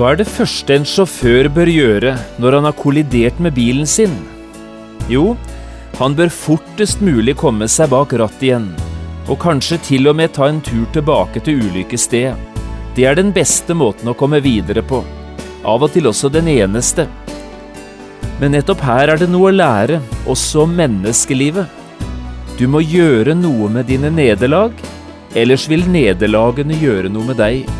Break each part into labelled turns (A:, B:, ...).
A: Hva er det første en sjåfør bør gjøre når han har kollidert med bilen sin? Jo, han bør fortest mulig komme seg bak rattet igjen, og kanskje til og med ta en tur tilbake til ulykkesstedet. Det er den beste måten å komme videre på, av og til også den eneste. Men nettopp her er det noe å lære, også om menneskelivet. Du må gjøre noe med dine nederlag, ellers vil nederlagene gjøre noe med deg.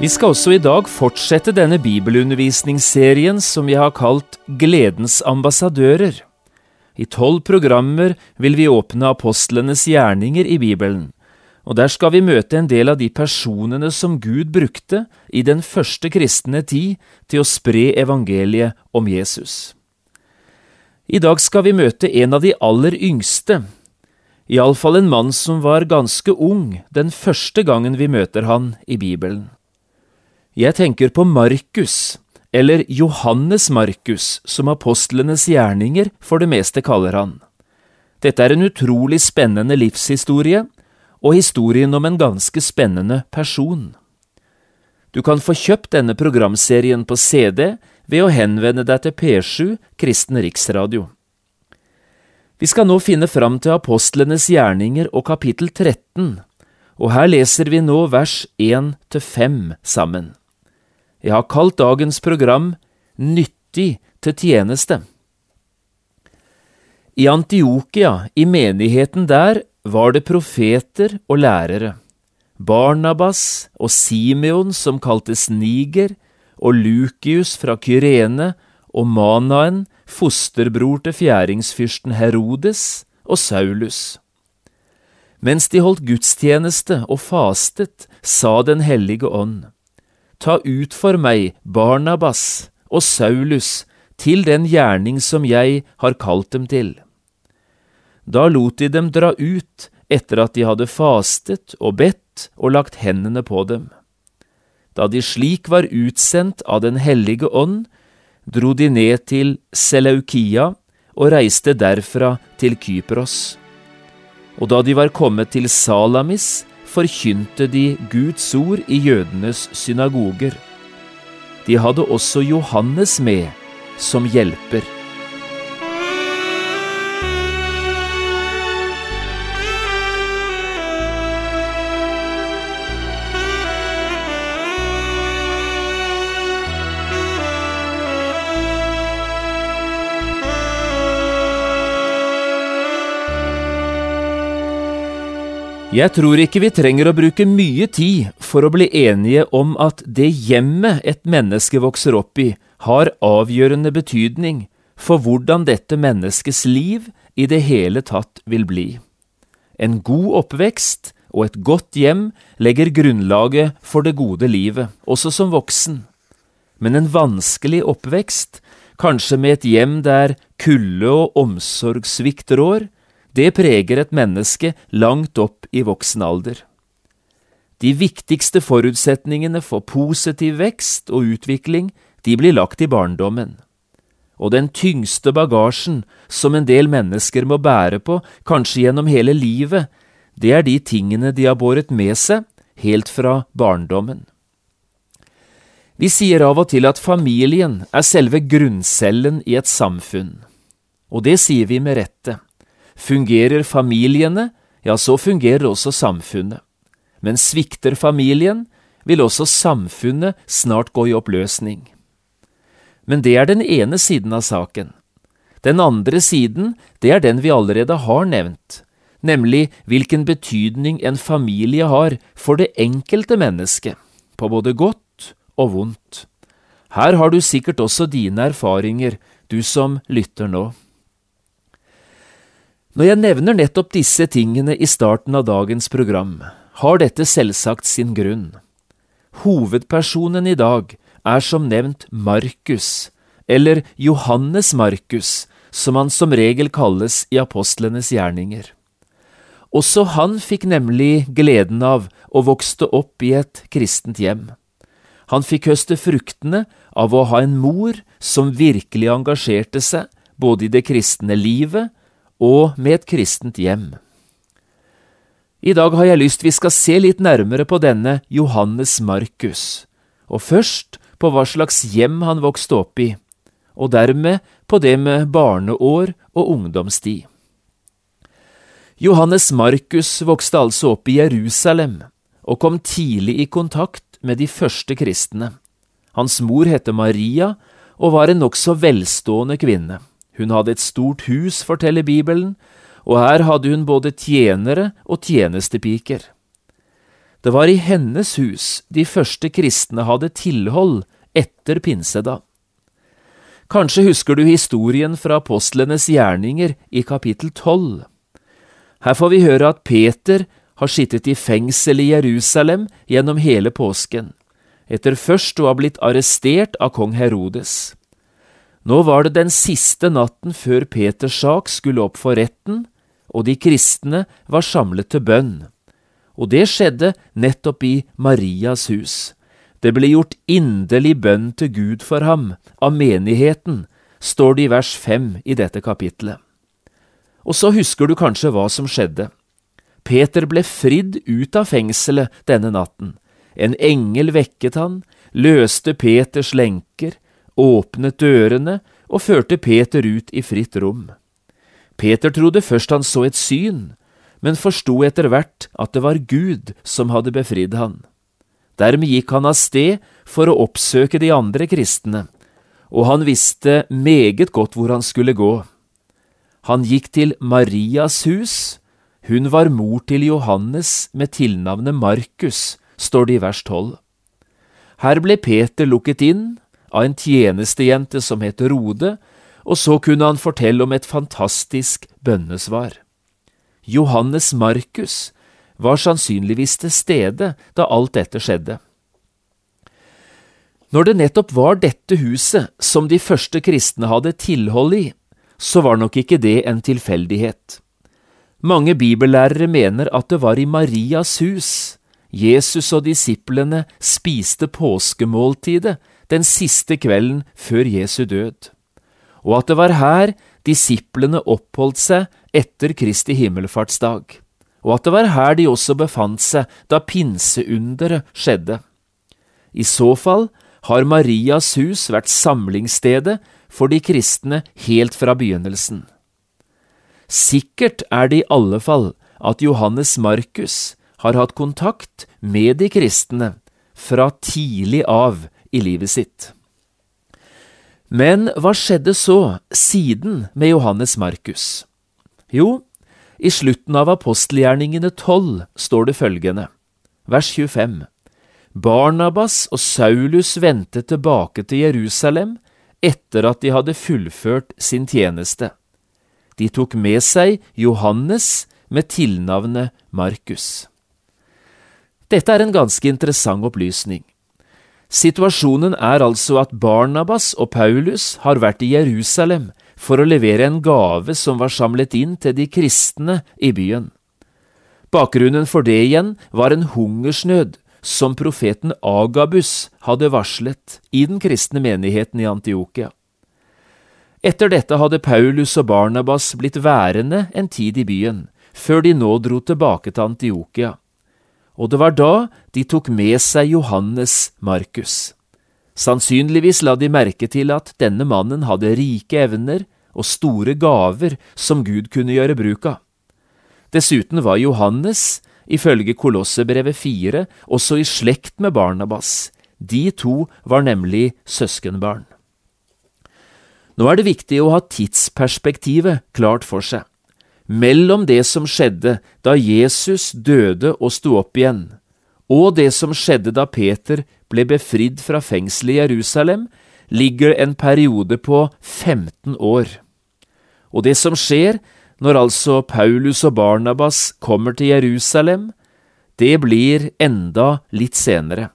A: Vi skal også i dag fortsette denne bibelundervisningsserien som vi har kalt Gledens ambassadører. I tolv programmer vil vi åpne apostlenes gjerninger i Bibelen, og der skal vi møte en del av de personene som Gud brukte i den første kristne tid til å spre evangeliet om Jesus. I dag skal vi møte en av de aller yngste, iallfall en mann som var ganske ung den første gangen vi møter han i Bibelen. Jeg tenker på Markus, eller Johannes Markus, som apostlenes gjerninger for det meste kaller han. Dette er en utrolig spennende livshistorie, og historien om en ganske spennende person. Du kan få kjøpt denne programserien på CD ved å henvende deg til P7 Kristen Riksradio. Vi skal nå finne fram til apostlenes gjerninger og kapittel 13, og her leser vi nå vers 1 til 5 sammen. Jeg har kalt dagens program Nyttig til tjeneste. I Antiokia, i menigheten der, var det profeter og lærere. Barnabas og Simeon, som kaltes Niger, og Lukius fra Kyrene, og Manaen, fosterbror til fjæringsfyrsten Herodes, og Saulus. Mens de holdt gudstjeneste og fastet, sa Den hellige ånd. Ta ut for meg Barnabas og Saulus til den gjerning som jeg har kalt dem til. Da lot de dem dra ut etter at de hadde fastet og bedt og lagt hendene på dem. Da de slik var utsendt av Den hellige ånd, dro de ned til Seleukia og reiste derfra til Kypros. Og da de var kommet til Salamis, forkynte de Guds ord i jødenes synagoger. De hadde også Johannes med som hjelper. Jeg tror ikke vi trenger å bruke mye tid for å bli enige om at det hjemmet et menneske vokser opp i, har avgjørende betydning for hvordan dette menneskets liv i det hele tatt vil bli. En god oppvekst og et godt hjem legger grunnlaget for det gode livet, også som voksen. Men en vanskelig oppvekst, kanskje med et hjem der kulde og omsorgssvikt rår, det preger et menneske langt opp i voksen alder. De viktigste forutsetningene for positiv vekst og utvikling, de blir lagt i barndommen. Og den tyngste bagasjen som en del mennesker må bære på, kanskje gjennom hele livet, det er de tingene de har båret med seg helt fra barndommen. Vi sier av og til at familien er selve grunncellen i et samfunn, og det sier vi med rette. Fungerer familiene, ja, så fungerer også samfunnet. Men svikter familien, vil også samfunnet snart gå i oppløsning. Men det er den ene siden av saken. Den andre siden, det er den vi allerede har nevnt, nemlig hvilken betydning en familie har for det enkelte mennesket, på både godt og vondt. Her har du sikkert også dine erfaringer, du som lytter nå. Når jeg nevner nettopp disse tingene i starten av dagens program, har dette selvsagt sin grunn. Hovedpersonen i dag er som nevnt Markus, eller Johannes Markus, som han som regel kalles i apostlenes gjerninger. Også han fikk nemlig gleden av å vokste opp i et kristent hjem. Han fikk høste fruktene av å ha en mor som virkelig engasjerte seg både i det kristne livet og med et kristent hjem. I dag har jeg lyst vi skal se litt nærmere på denne Johannes Markus, og først på hva slags hjem han vokste opp i, og dermed på det med barneår og ungdomstid. Johannes Markus vokste altså opp i Jerusalem og kom tidlig i kontakt med de første kristne. Hans mor het Maria og var en nokså velstående kvinne. Hun hadde et stort hus, forteller Bibelen, og her hadde hun både tjenere og tjenestepiker. Det var i hennes hus de første kristne hadde tilhold etter pinsedag. Kanskje husker du historien fra apostlenes gjerninger i kapittel tolv. Her får vi høre at Peter har sittet i fengsel i Jerusalem gjennom hele påsken, etter først å ha blitt arrestert av kong Herodes. Nå var det den siste natten før Peters sak skulle opp for retten, og de kristne var samlet til bønn. Og det skjedde nettopp i Marias hus. Det ble gjort inderlig bønn til Gud for ham, av menigheten, står det i vers fem i dette kapitlet. Og så husker du kanskje hva som skjedde. Peter ble fridd ut av fengselet denne natten. En engel vekket han, løste Peters lenker, åpnet dørene og førte Peter ut i fritt rom. Peter trodde først han så et syn, men forsto etter hvert at det var Gud som hadde befridd han. Dermed gikk han av sted for å oppsøke de andre kristne, og han visste meget godt hvor han skulle gå. Han gikk til Marias hus, hun var mor til Johannes med tilnavnet Markus, står det i vers tolv. Her ble Peter lukket inn av en tjenestejente som het Rode, og så kunne han fortelle om et fantastisk bønnesvar. Johannes Markus var sannsynligvis til stede da alt dette skjedde. Når det nettopp var dette huset som de første kristne hadde tilhold i, så var nok ikke det en tilfeldighet. Mange bibellærere mener at det var i Marias hus Jesus og disiplene spiste påskemåltidet den siste kvelden før Jesu død og at det var her disiplene oppholdt seg etter Kristi himmelfartsdag, og at det var her de også befant seg da pinseunderet skjedde. I så fall har Marias hus vært samlingsstedet for de kristne helt fra begynnelsen. Sikkert er det i alle fall at Johannes Markus har hatt kontakt med de kristne fra tidlig av i livet sitt. Men hva skjedde så, siden med Johannes Markus? Jo, i slutten av apostelgjerningene tolv står det følgende, vers 25. Barnabas og Saulus vendte tilbake til Jerusalem etter at de hadde fullført sin tjeneste. De tok med seg Johannes med tilnavnet Markus. Dette er en ganske interessant opplysning. Situasjonen er altså at Barnabas og Paulus har vært i Jerusalem for å levere en gave som var samlet inn til de kristne i byen. Bakgrunnen for det igjen var en hungersnød som profeten Agabus hadde varslet i den kristne menigheten i Antiokia. Etter dette hadde Paulus og Barnabas blitt værende en tid i byen, før de nå dro tilbake til Antiokia og det var da de tok med seg Johannes Markus. Sannsynligvis la de merke til at denne mannen hadde rike evner og store gaver som Gud kunne gjøre bruk av. Dessuten var Johannes, ifølge Kolossebrevet 4, også i slekt med Barnabas. De to var nemlig søskenbarn. Nå er det viktig å ha tidsperspektivet klart for seg. Mellom det som skjedde da Jesus døde og sto opp igjen, og det som skjedde da Peter ble befridd fra fengselet i Jerusalem, ligger en periode på 15 år. Og det som skjer når altså Paulus og Barnabas kommer til Jerusalem, det blir enda litt senere.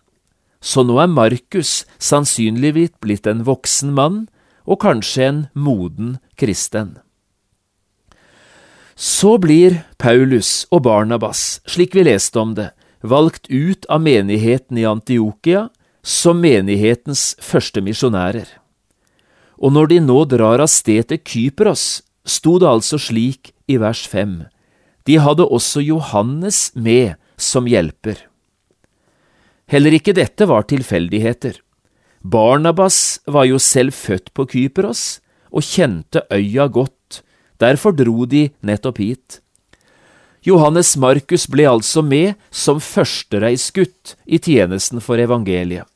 A: Så nå er Markus sannsynligvis blitt en voksen mann, og kanskje en moden kristen. Så blir Paulus og Barnabas, slik vi leste om det, valgt ut av menigheten i Antiokia som menighetens første misjonærer. Og når de nå drar av sted til Kypros, sto det altså slik i vers fem, de hadde også Johannes med som hjelper. Heller ikke dette var tilfeldigheter. Barnabas var jo selv født på Kypros og kjente øya godt, derfor dro de nettopp hit. Johannes Markus ble altså med som førstereisgutt i tjenesten for evangeliet,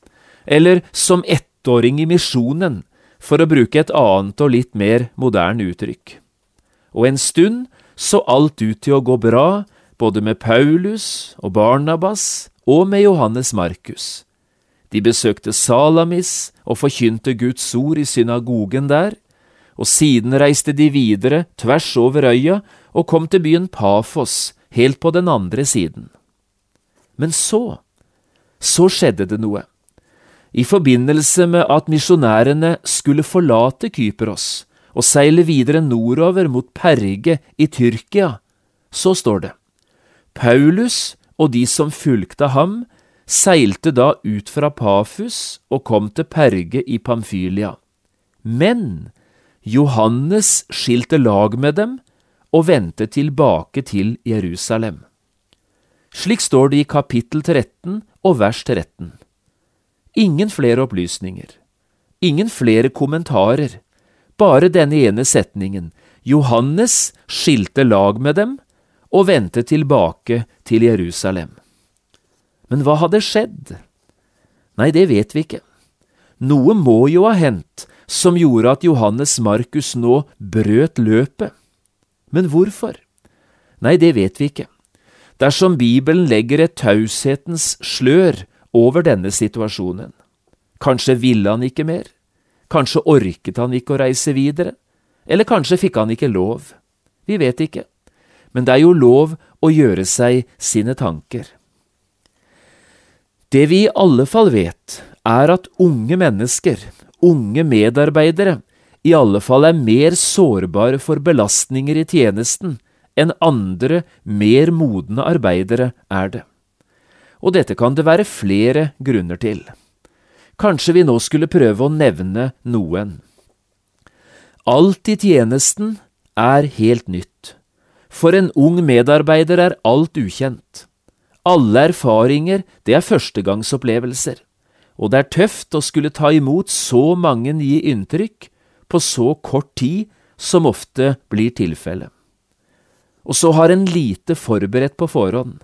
A: eller som ettåring i misjonen, for å bruke et annet og litt mer moderne uttrykk. Og en stund så alt ut til å gå bra, både med Paulus og Barnabas og med Johannes Markus. De besøkte Salamis og forkynte Guds ord i synagogen der, og siden reiste de videre tvers over øya og kom til byen Pafos, helt på den andre siden. Men så, så skjedde det noe. I forbindelse med at misjonærene skulle forlate Kypros og seile videre nordover mot Perge i Tyrkia, så står det, Paulus og de som fulgte ham, seilte da ut fra Pafus og kom til Perge i Pamfylia. Men Johannes skilte lag med dem og vendte tilbake til Jerusalem. Slik står det i kapittel 13 og vers 13. Ingen flere opplysninger, ingen flere kommentarer, bare denne ene setningen, Johannes skilte lag med dem og vendte tilbake til Jerusalem. Men hva hadde skjedd? Nei, det vet vi ikke. Noe må jo ha hendt som gjorde at Johannes Markus nå brøt løpet. Men hvorfor? Nei, det vet vi ikke. Dersom Bibelen legger et taushetens slør over denne situasjonen. Kanskje ville han ikke mer? Kanskje orket han ikke å reise videre? Eller kanskje fikk han ikke lov? Vi vet ikke. Men det er jo lov å gjøre seg sine tanker. Det vi i alle fall vet, er at unge mennesker, unge medarbeidere, i alle fall er mer sårbare for belastninger i tjenesten enn andre, mer modne arbeidere er det. Og dette kan det være flere grunner til. Kanskje vi nå skulle prøve å nevne noen. Alt i tjenesten er helt nytt. For en ung medarbeider er alt ukjent. Alle erfaringer, det er førstegangsopplevelser, og det er tøft å skulle ta imot så mange nye inntrykk på så kort tid som ofte blir tilfellet. Og så har en lite forberedt på forhånd.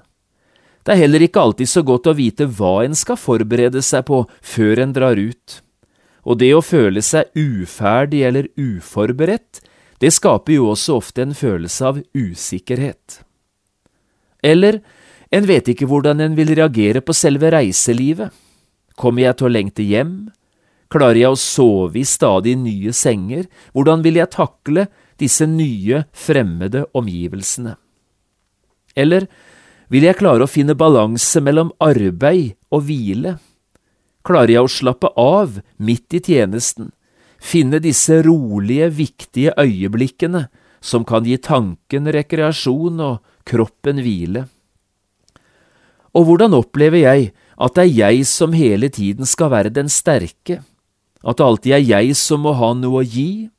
A: Det er heller ikke alltid så godt å vite hva en skal forberede seg på før en drar ut. Og det å føle seg uferdig eller uforberedt, det skaper jo også ofte en følelse av usikkerhet. Eller en vet ikke hvordan en vil reagere på selve reiselivet. Kommer jeg til å lengte hjem? Klarer jeg å sove i stadig nye senger? Hvordan vil jeg takle disse nye, fremmede omgivelsene? Eller vil jeg klare å finne balanse mellom arbeid og hvile? Klarer jeg å slappe av midt i tjenesten, finne disse rolige, viktige øyeblikkene som kan gi tanken rekreasjon og kroppen hvile? Og hvordan opplever jeg at det er jeg som hele tiden skal være den sterke, at det alltid er jeg som må ha noe å gi?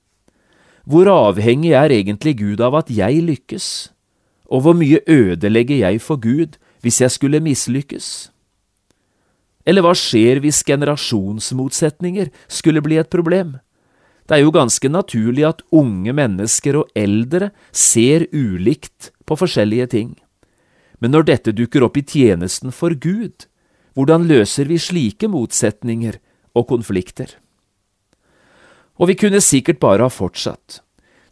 A: Hvor avhengig er egentlig Gud av at jeg lykkes? Og hvor mye ødelegger jeg for Gud hvis jeg skulle mislykkes? Eller hva skjer hvis generasjonsmotsetninger skulle bli et problem? Det er jo ganske naturlig at unge mennesker og eldre ser ulikt på forskjellige ting. Men når dette dukker opp i tjenesten for Gud, hvordan løser vi slike motsetninger og konflikter? Og vi kunne sikkert bare ha fortsatt.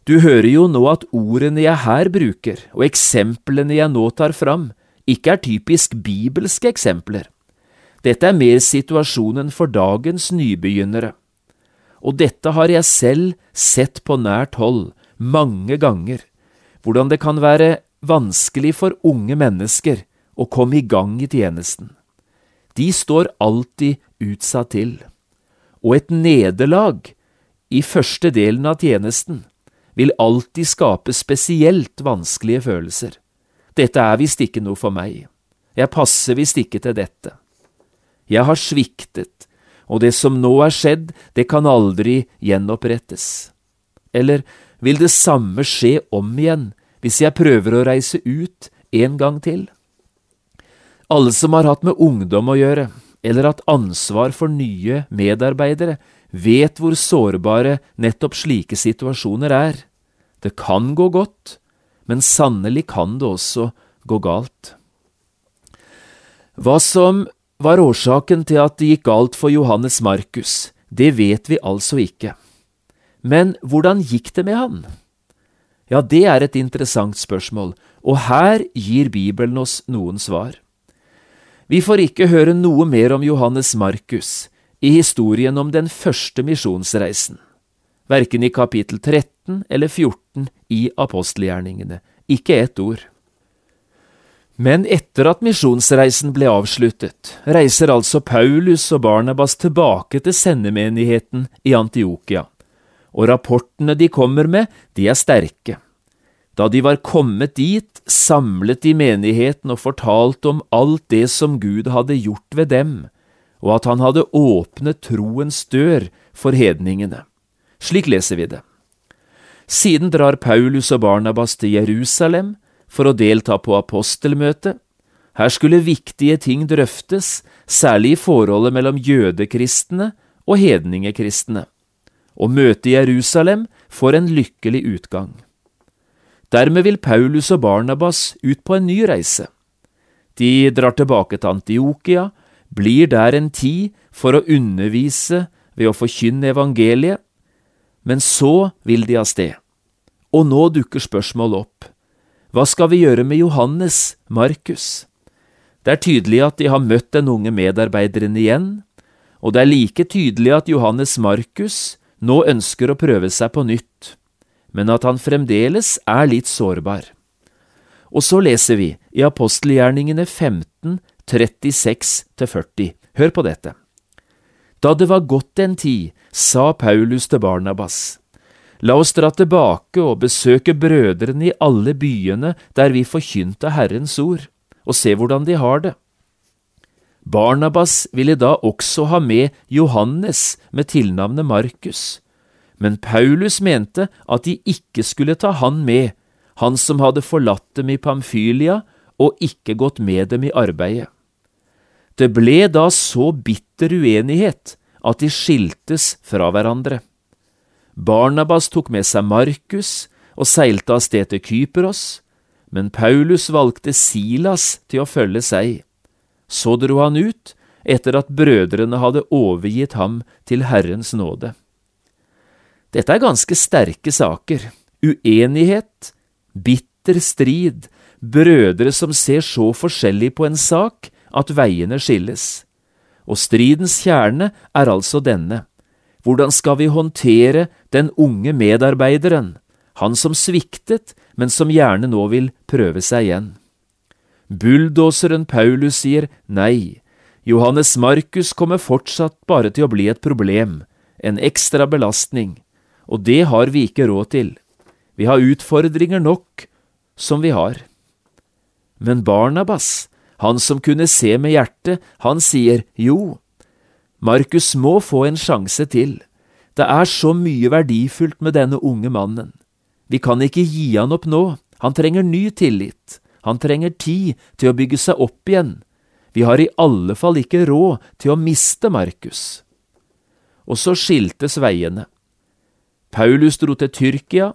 A: Du hører jo nå at ordene jeg her bruker, og eksemplene jeg nå tar fram, ikke er typisk bibelske eksempler. Dette er mer situasjonen for dagens nybegynnere. Og dette har jeg selv sett på nært hold, mange ganger, hvordan det kan være vanskelig for unge mennesker å komme i gang i tjenesten. De står alltid utsatt til. Og et nederlag i første delen av tjenesten vil alltid skape spesielt vanskelige følelser. Dette er visst ikke noe for meg. Jeg passer visst ikke til dette. Jeg har sviktet, og det som nå er skjedd, det kan aldri gjenopprettes. Eller vil det samme skje om igjen hvis jeg prøver å reise ut en gang til? Alle som har hatt med ungdom å gjøre, eller hatt ansvar for nye medarbeidere, vet hvor sårbare nettopp slike situasjoner er. Det kan gå godt, men sannelig kan det også gå galt. Hva som var årsaken til at det gikk galt for Johannes Markus, det vet vi altså ikke. Men hvordan gikk det med han? Ja, det er et interessant spørsmål, og her gir Bibelen oss noen svar. Vi får ikke høre noe mer om Johannes Markus i historien om den første misjonsreisen, verken i kapittel 13 eller 14 i apostelgjerningene, ikke ett ord. Men etter at misjonsreisen ble avsluttet, reiser altså Paulus og Barnabas tilbake til sendemenigheten i Antiokia, og rapportene de kommer med, de er sterke. Da de var kommet dit, samlet de menigheten og fortalte om alt det som Gud hadde gjort ved dem, og at han hadde åpnet troens dør for hedningene. Slik leser vi det. Siden drar Paulus og Barnabas til Jerusalem, for å delta på apostelmøtet. Her skulle viktige ting drøftes, særlig i forholdet mellom jødekristne og hedningekristne, og møtet i Jerusalem får en lykkelig utgang. Dermed vil Paulus og Barnabas ut på en ny reise. De drar tilbake til Antiokia, blir der en tid for å undervise ved å forkynne evangeliet, men så vil de av sted. Og nå dukker spørsmålet opp. Hva skal vi gjøre med Johannes, Markus? Det er tydelig at de har møtt den unge medarbeideren igjen, og det er like tydelig at Johannes Markus nå ønsker å prøve seg på nytt, men at han fremdeles er litt sårbar. Og så leser vi i apostelgjerningene 15, 36–40. Hør på dette. Da det var gått en tid, sa Paulus til Barnabas, La oss dra tilbake og besøke brødrene i alle byene der vi forkynte Herrens ord, og se hvordan de har det. Barnabas ville da også ha med Johannes med tilnavnet Markus, men Paulus mente at de ikke skulle ta han med, han som hadde forlatt dem i Pamfylia og ikke gått med dem i arbeidet. Det ble da så bitter uenighet at de skiltes fra hverandre. Barnabas tok med seg Markus og seilte av sted til Kypros, men Paulus valgte Silas til å følge seg. Så dro han ut etter at brødrene hadde overgitt ham til Herrens nåde. Dette er ganske sterke saker. Uenighet, bitter strid, brødre som ser så forskjellig på en sak at veiene skilles. Og stridens kjerne er altså denne. Hvordan skal vi håndtere den unge medarbeideren, han som sviktet, men som gjerne nå vil prøve seg igjen? Bulldoseren Paulus sier nei, Johannes Markus kommer fortsatt bare til å bli et problem, en ekstra belastning, og det har vi ikke råd til. Vi har utfordringer nok som vi har. Men Barnabas, han som kunne se med hjertet, han sier jo, Markus må få en sjanse til. Det er så mye verdifullt med denne unge mannen. Vi kan ikke gi han opp nå, han trenger ny tillit, han trenger tid til å bygge seg opp igjen. Vi har i alle fall ikke råd til å miste Markus. Og så skiltes veiene. Paulus dro til Tyrkia,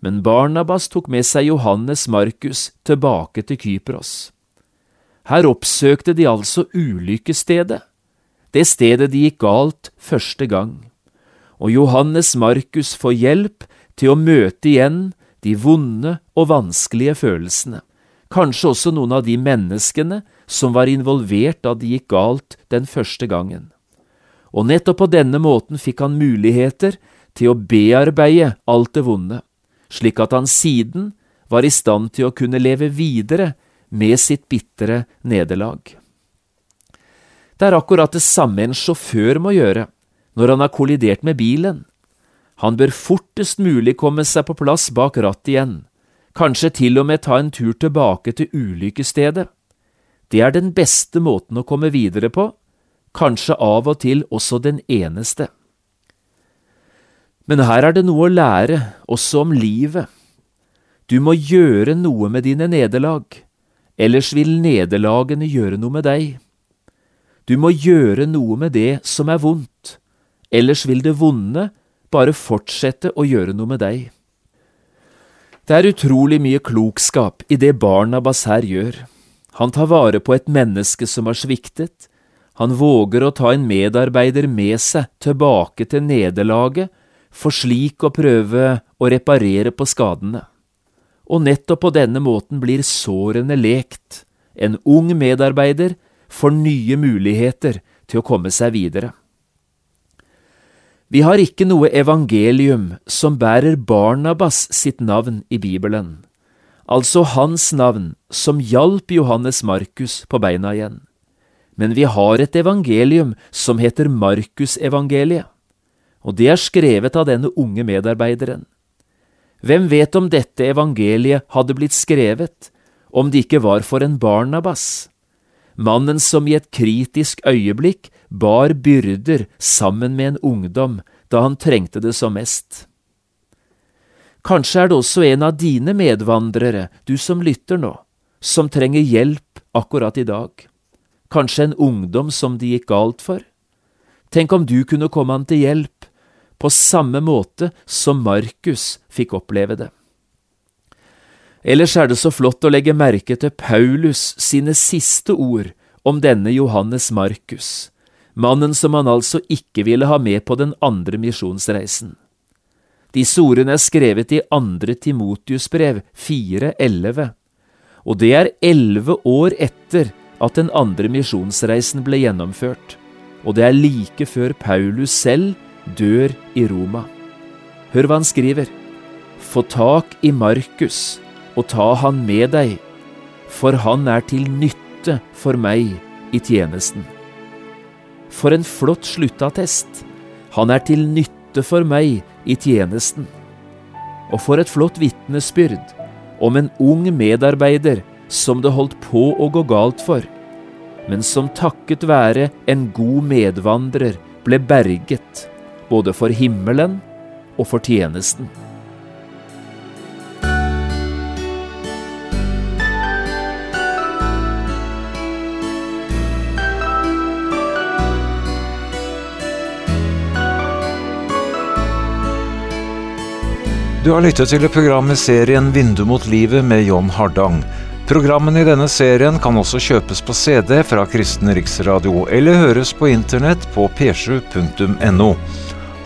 A: men Barnabas tok med seg Johannes Markus tilbake til Kypros. Her oppsøkte de altså ulykkesstedet det stedet de gikk galt første gang. Og Johannes Markus får hjelp til å møte igjen de vonde og vanskelige følelsene, kanskje også noen av de menneskene som var involvert da det gikk galt den første gangen. Og nettopp på denne måten fikk han muligheter til å bearbeide alt det vonde, slik at han siden var i stand til å kunne leve videre med sitt bitre nederlag. Det er akkurat det samme en sjåfør må gjøre når han har kollidert med bilen. Han bør fortest mulig komme seg på plass bak rattet igjen, kanskje til og med ta en tur tilbake til ulykkesstedet. Det er den beste måten å komme videre på, kanskje av og til også den eneste. Men her er det noe å lære, også om livet. Du må gjøre noe med dine nederlag, ellers vil nederlagene gjøre noe med deg. Du må gjøre noe med det som er vondt, ellers vil det vonde bare fortsette å gjøre noe med deg. Det er utrolig mye klokskap i det Barnabas her gjør. Han tar vare på et menneske som har sviktet, han våger å ta en medarbeider med seg tilbake til nederlaget, for slik å prøve å reparere på skadene. Og nettopp på denne måten blir sårene lekt. En ung medarbeider får nye muligheter til å komme seg videre. Vi har ikke noe evangelium som bærer Barnabas sitt navn i Bibelen, altså hans navn som hjalp Johannes Markus på beina igjen. Men vi har et evangelium som heter Markusevangeliet, og det er skrevet av denne unge medarbeideren. Hvem vet om dette evangeliet hadde blitt skrevet om det ikke var for en Barnabas? mannen som i et kritisk øyeblikk bar byrder sammen med en ungdom da han trengte det som mest. Kanskje er det også en av dine medvandrere, du som lytter nå, som trenger hjelp akkurat i dag. Kanskje en ungdom som det gikk galt for? Tenk om du kunne komme han til hjelp, på samme måte som Markus fikk oppleve det. Ellers er det så flott å legge merke til Paulus sine siste ord om denne Johannes Markus, mannen som han altså ikke ville ha med på den andre misjonsreisen. Disse ordene er skrevet i andre Timotius-brev 4.11, og det er elleve år etter at den andre misjonsreisen ble gjennomført, og det er like før Paulus selv dør i Roma. Hør hva han skriver. Få tak i Markus og ta han med deg, for han er til nytte for meg i tjenesten. For en flott sluttattest! Han er til nytte for meg i tjenesten. Og for et flott vitnesbyrd om en ung medarbeider som det holdt på å gå galt for, men som takket være en god medvandrer ble berget, både for himmelen og for tjenesten.
B: Du har lyttet til programmet program serien Vindu mot livet med John Hardang. Programmene i denne serien kan også kjøpes på CD fra Kristen Riksradio, eller høres på internett på p7.no.